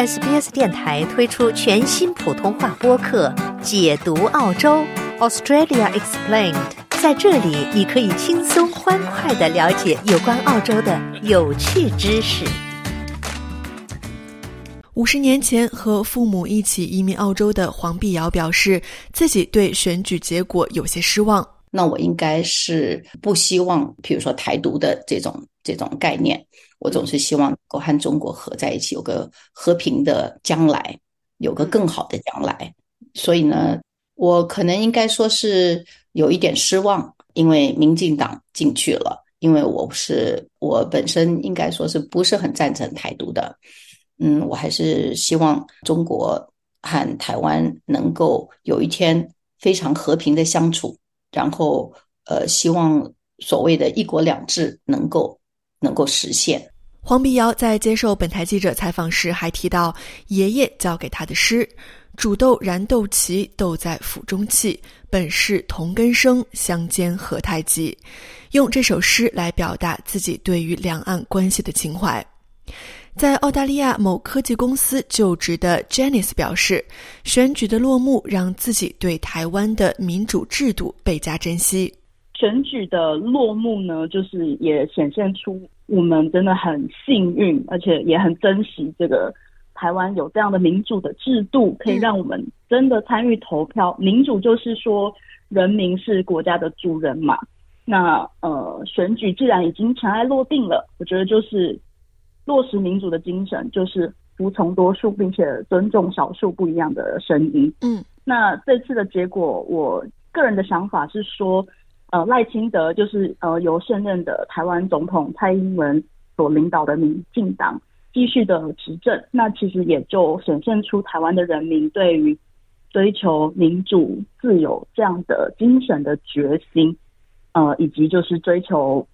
SBS 电台推出全新普通话播客《解读澳洲 Australia Explained》。在这里，你可以轻松欢快的了解有关澳洲的有趣知识。五十年前和父母一起移民澳洲的黄碧瑶表示，自己对选举结果有些失望。那我应该是不希望，比如说台独的这种这种概念。我总是希望够和中国合在一起，有个和平的将来，有个更好的将来。所以呢，我可能应该说是有一点失望，因为民进党进去了。因为我是我本身应该说是不是很赞成台独的。嗯，我还是希望中国和台湾能够有一天非常和平的相处。然后，呃，希望所谓的一国两制能够能够实现。黄碧瑶在接受本台记者采访时还提到，爷爷教给他的诗：“煮豆燃豆萁，豆在釜中泣。本是同根生，相煎何太急。”用这首诗来表达自己对于两岸关系的情怀。在澳大利亚某科技公司就职的 Janice 表示，选举的落幕让自己对台湾的民主制度倍加珍惜。选举的落幕呢，就是也显现出我们真的很幸运，而且也很珍惜这个台湾有这样的民主的制度，可以让我们真的参与投票。民主就是说，人民是国家的主人嘛。那呃，选举既然已经尘埃落定了，我觉得就是落实民主的精神，就是服从多数，并且尊重少数不一样的声音。嗯，那这次的结果，我个人的想法是说。呃，赖清德就是呃由现任的台湾总统蔡英文所领导的民进党继续的执政，那其实也就显现出台湾的人民对于追求民主自由这样的精神的决心，呃，以及就是追求。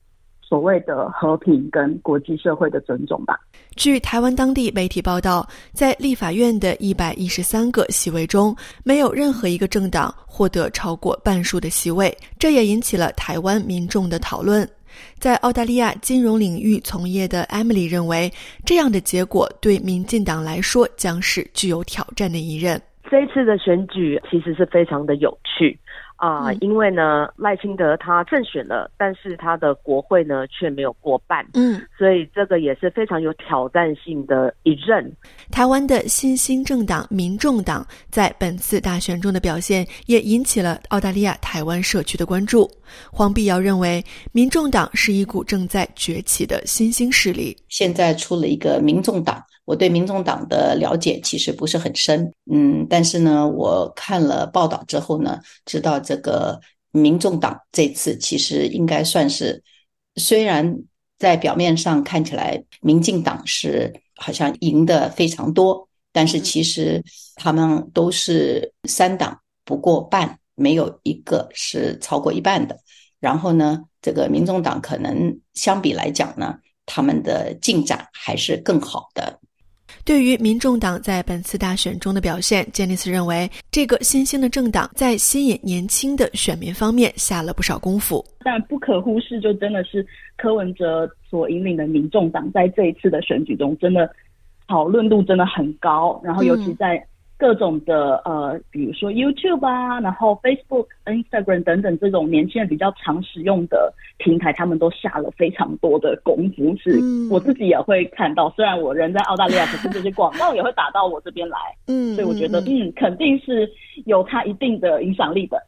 所谓的和平跟国际社会的尊重吧。据台湾当地媒体报道，在立法院的一百一十三个席位中，没有任何一个政党获得超过半数的席位，这也引起了台湾民众的讨论。在澳大利亚金融领域从业的 Emily 认为，这样的结果对民进党来说将是具有挑战的一任。这一次的选举其实是非常的有趣。啊，因为呢，赖清德他胜选了，但是他的国会呢却没有过半，嗯，所以这个也是非常有挑战性的一任。台湾的新兴政党民众党在本次大选中的表现也引起了澳大利亚台湾社区的关注。黄碧瑶认为，民众党是一股正在崛起的新兴势力。现在出了一个民众党。我对民众党的了解其实不是很深，嗯，但是呢，我看了报道之后呢，知道这个民众党这次其实应该算是，虽然在表面上看起来民进党是好像赢的非常多，但是其实他们都是三党不过半，没有一个是超过一半的。然后呢，这个民众党可能相比来讲呢，他们的进展还是更好的。对于民众党在本次大选中的表现，杰尼斯认为，这个新兴的政党在吸引年轻的选民方面下了不少功夫。但不可忽视，就真的是柯文哲所引领的民众党在这一次的选举中，真的讨论度真的很高，然后尤其在。各种的呃，比如说 YouTube 啊，然后 Facebook、Instagram 等等这种年轻人比较常使用的平台，他们都下了非常多的功夫。是我自己也会看到，虽然我人在澳大利亚，可是这些广告也会打到我这边来。嗯，所以我觉得，嗯，肯定是有它一定的影响力的。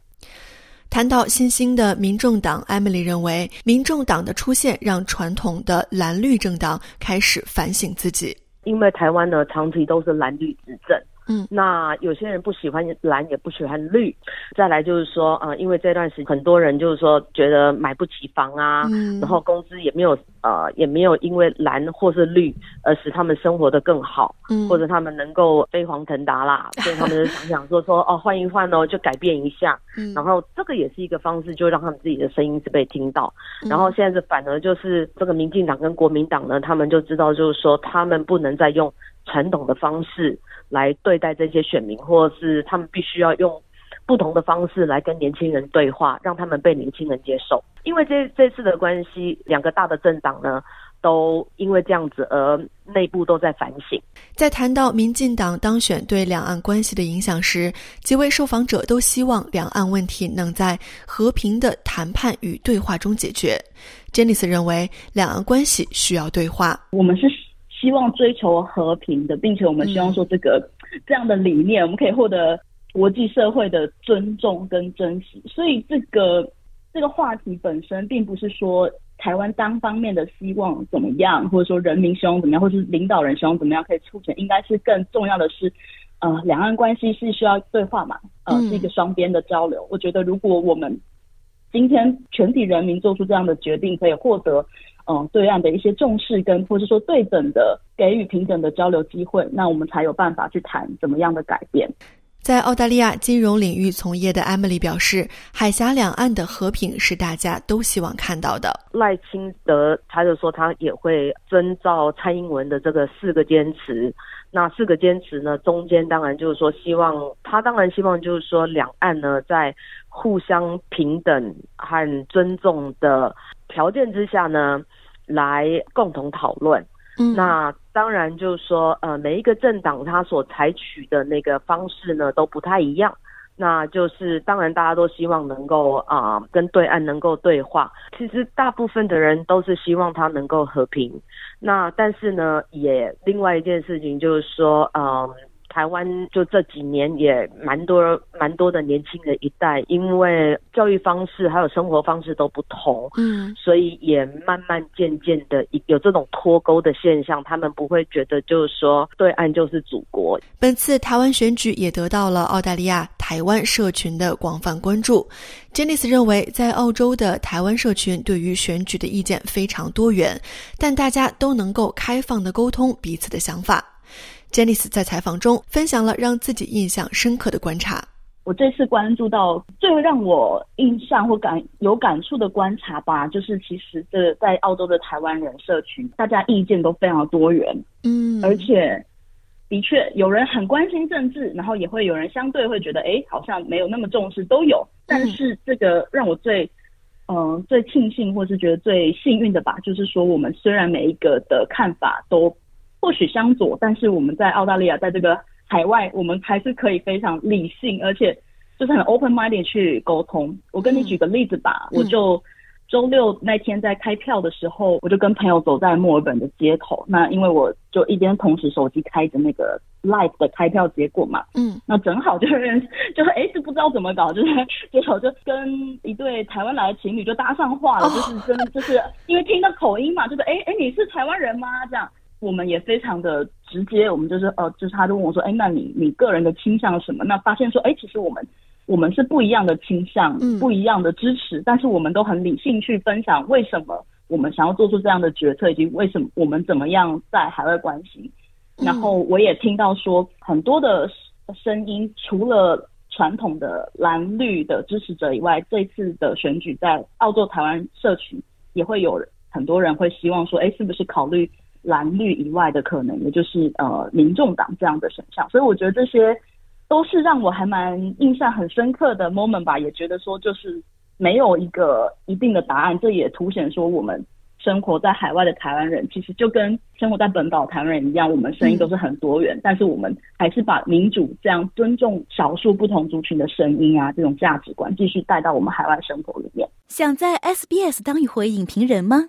谈到新兴的民众党，Emily 认为，民众党的出现让传统的蓝绿政党开始反省自己，因为台湾呢长期都是蓝绿执政。嗯，那有些人不喜欢蓝，也不喜欢绿。再来就是说，呃，因为这段时间很多人就是说觉得买不起房啊，嗯，然后工资也没有，呃，也没有因为蓝或是绿而使他们生活的更好，嗯，或者他们能够飞黄腾达啦，所以他们就想想说说，哦，换一换哦，就改变一下，嗯，然后这个也是一个方式，就让他们自己的声音是被听到。然后现在是反而就是这个民进党跟国民党呢，他们就知道就是说，他们不能再用传统的方式。来对待这些选民，或是他们必须要用不同的方式来跟年轻人对话，让他们被年轻人接受。因为这这次的关系，两个大的政党呢。都因为这样子而内部都在反省。在谈到民进党当选对两岸关系的影响时，几位受访者都希望两岸问题能在和平的谈判与对话中解决。e i c e 认为，两岸关系需要对话。我们是希望追求和平的，并且我们希望说这个这样的理念，我们可以获得国际社会的尊重跟珍惜。所以，这个这个话题本身，并不是说。台湾单方面的希望怎么样，或者说人民希望怎么样，或者是领导人希望怎么样可以促成，应该是更重要的是，呃，两岸关系是需要对话嘛，呃，是一个双边的交流。我觉得如果我们今天全体人民做出这样的决定，可以获得嗯对岸的一些重视，跟或者说对等的给予平等的交流机会，那我们才有办法去谈怎么样的改变。在澳大利亚金融领域从业的 Emily 表示，海峡两岸的和平是大家都希望看到的。赖清德他就说他也会遵照蔡英文的这个四个坚持。那四个坚持呢，中间当然就是说希望他当然希望就是说两岸呢在互相平等和尊重的条件之下呢，来共同讨论。那当然就是说，呃，每一个政党他所采取的那个方式呢都不太一样。那就是当然大家都希望能够啊跟对岸能够对话。其实大部分的人都是希望他能够和平。那但是呢，也另外一件事情就是说，嗯。台湾就这几年也蛮多蛮多的年轻的一代，因为教育方式还有生活方式都不同，嗯，所以也慢慢渐渐的有这种脱钩的现象。他们不会觉得就是说对岸就是祖国。本次台湾选举也得到了澳大利亚台湾社群的广泛关注。Janice 认为，在澳洲的台湾社群对于选举的意见非常多元，但大家都能够开放的沟通彼此的想法。Janice 在采访中分享了让自己印象深刻的观察。我这次关注到最让我印象或感有感触的观察吧，就是其实这在澳洲的台湾人社群，大家意见都非常多元。嗯，而且的确有人很关心政治，然后也会有人相对会觉得，哎，好像没有那么重视，都有。但是这个让我最嗯最庆幸或是觉得最幸运的吧，就是说我们虽然每一个的看法都。或许相左，但是我们在澳大利亚，在这个海外，我们还是可以非常理性，而且就是很 open minded 去沟通。我跟你举个例子吧，我就周六那天在开票的时候，我就跟朋友走在墨尔本的街头。那因为我就一边同时手机开着那个 live 的开票结果嘛，嗯，那正好就是就是哎，就不知道怎么搞，就是结果就跟一对台湾来的情侣就搭上话了，就是真的就是因为听到口音嘛，就是哎哎，你是台湾人吗？这样。我们也非常的直接，我们就是呃，就是他就问我说，哎，那你你个人的倾向什么？那发现说，哎，其实我们我们是不一样的倾向，不一样的支持，但是我们都很理性去分享为什么我们想要做出这样的决策，以及为什么我们怎么样在海外关系。然后我也听到说很多的声音，除了传统的蓝绿的支持者以外，这次的选举在澳洲台湾社群也会有很多人会希望说，哎，是不是考虑？蓝绿以外的可能，也就是呃，民众党这样的选项，所以我觉得这些都是让我还蛮印象很深刻的 moment 吧。也觉得说，就是没有一个一定的答案，这也凸显说，我们生活在海外的台湾人，其实就跟生活在本岛台湾人一样，我们声音都是很多元，但是我们还是把民主这样尊重少数不同族群的声音啊，这种价值观继续带到我们海外生活里面。想在 SBS 当一回影评人吗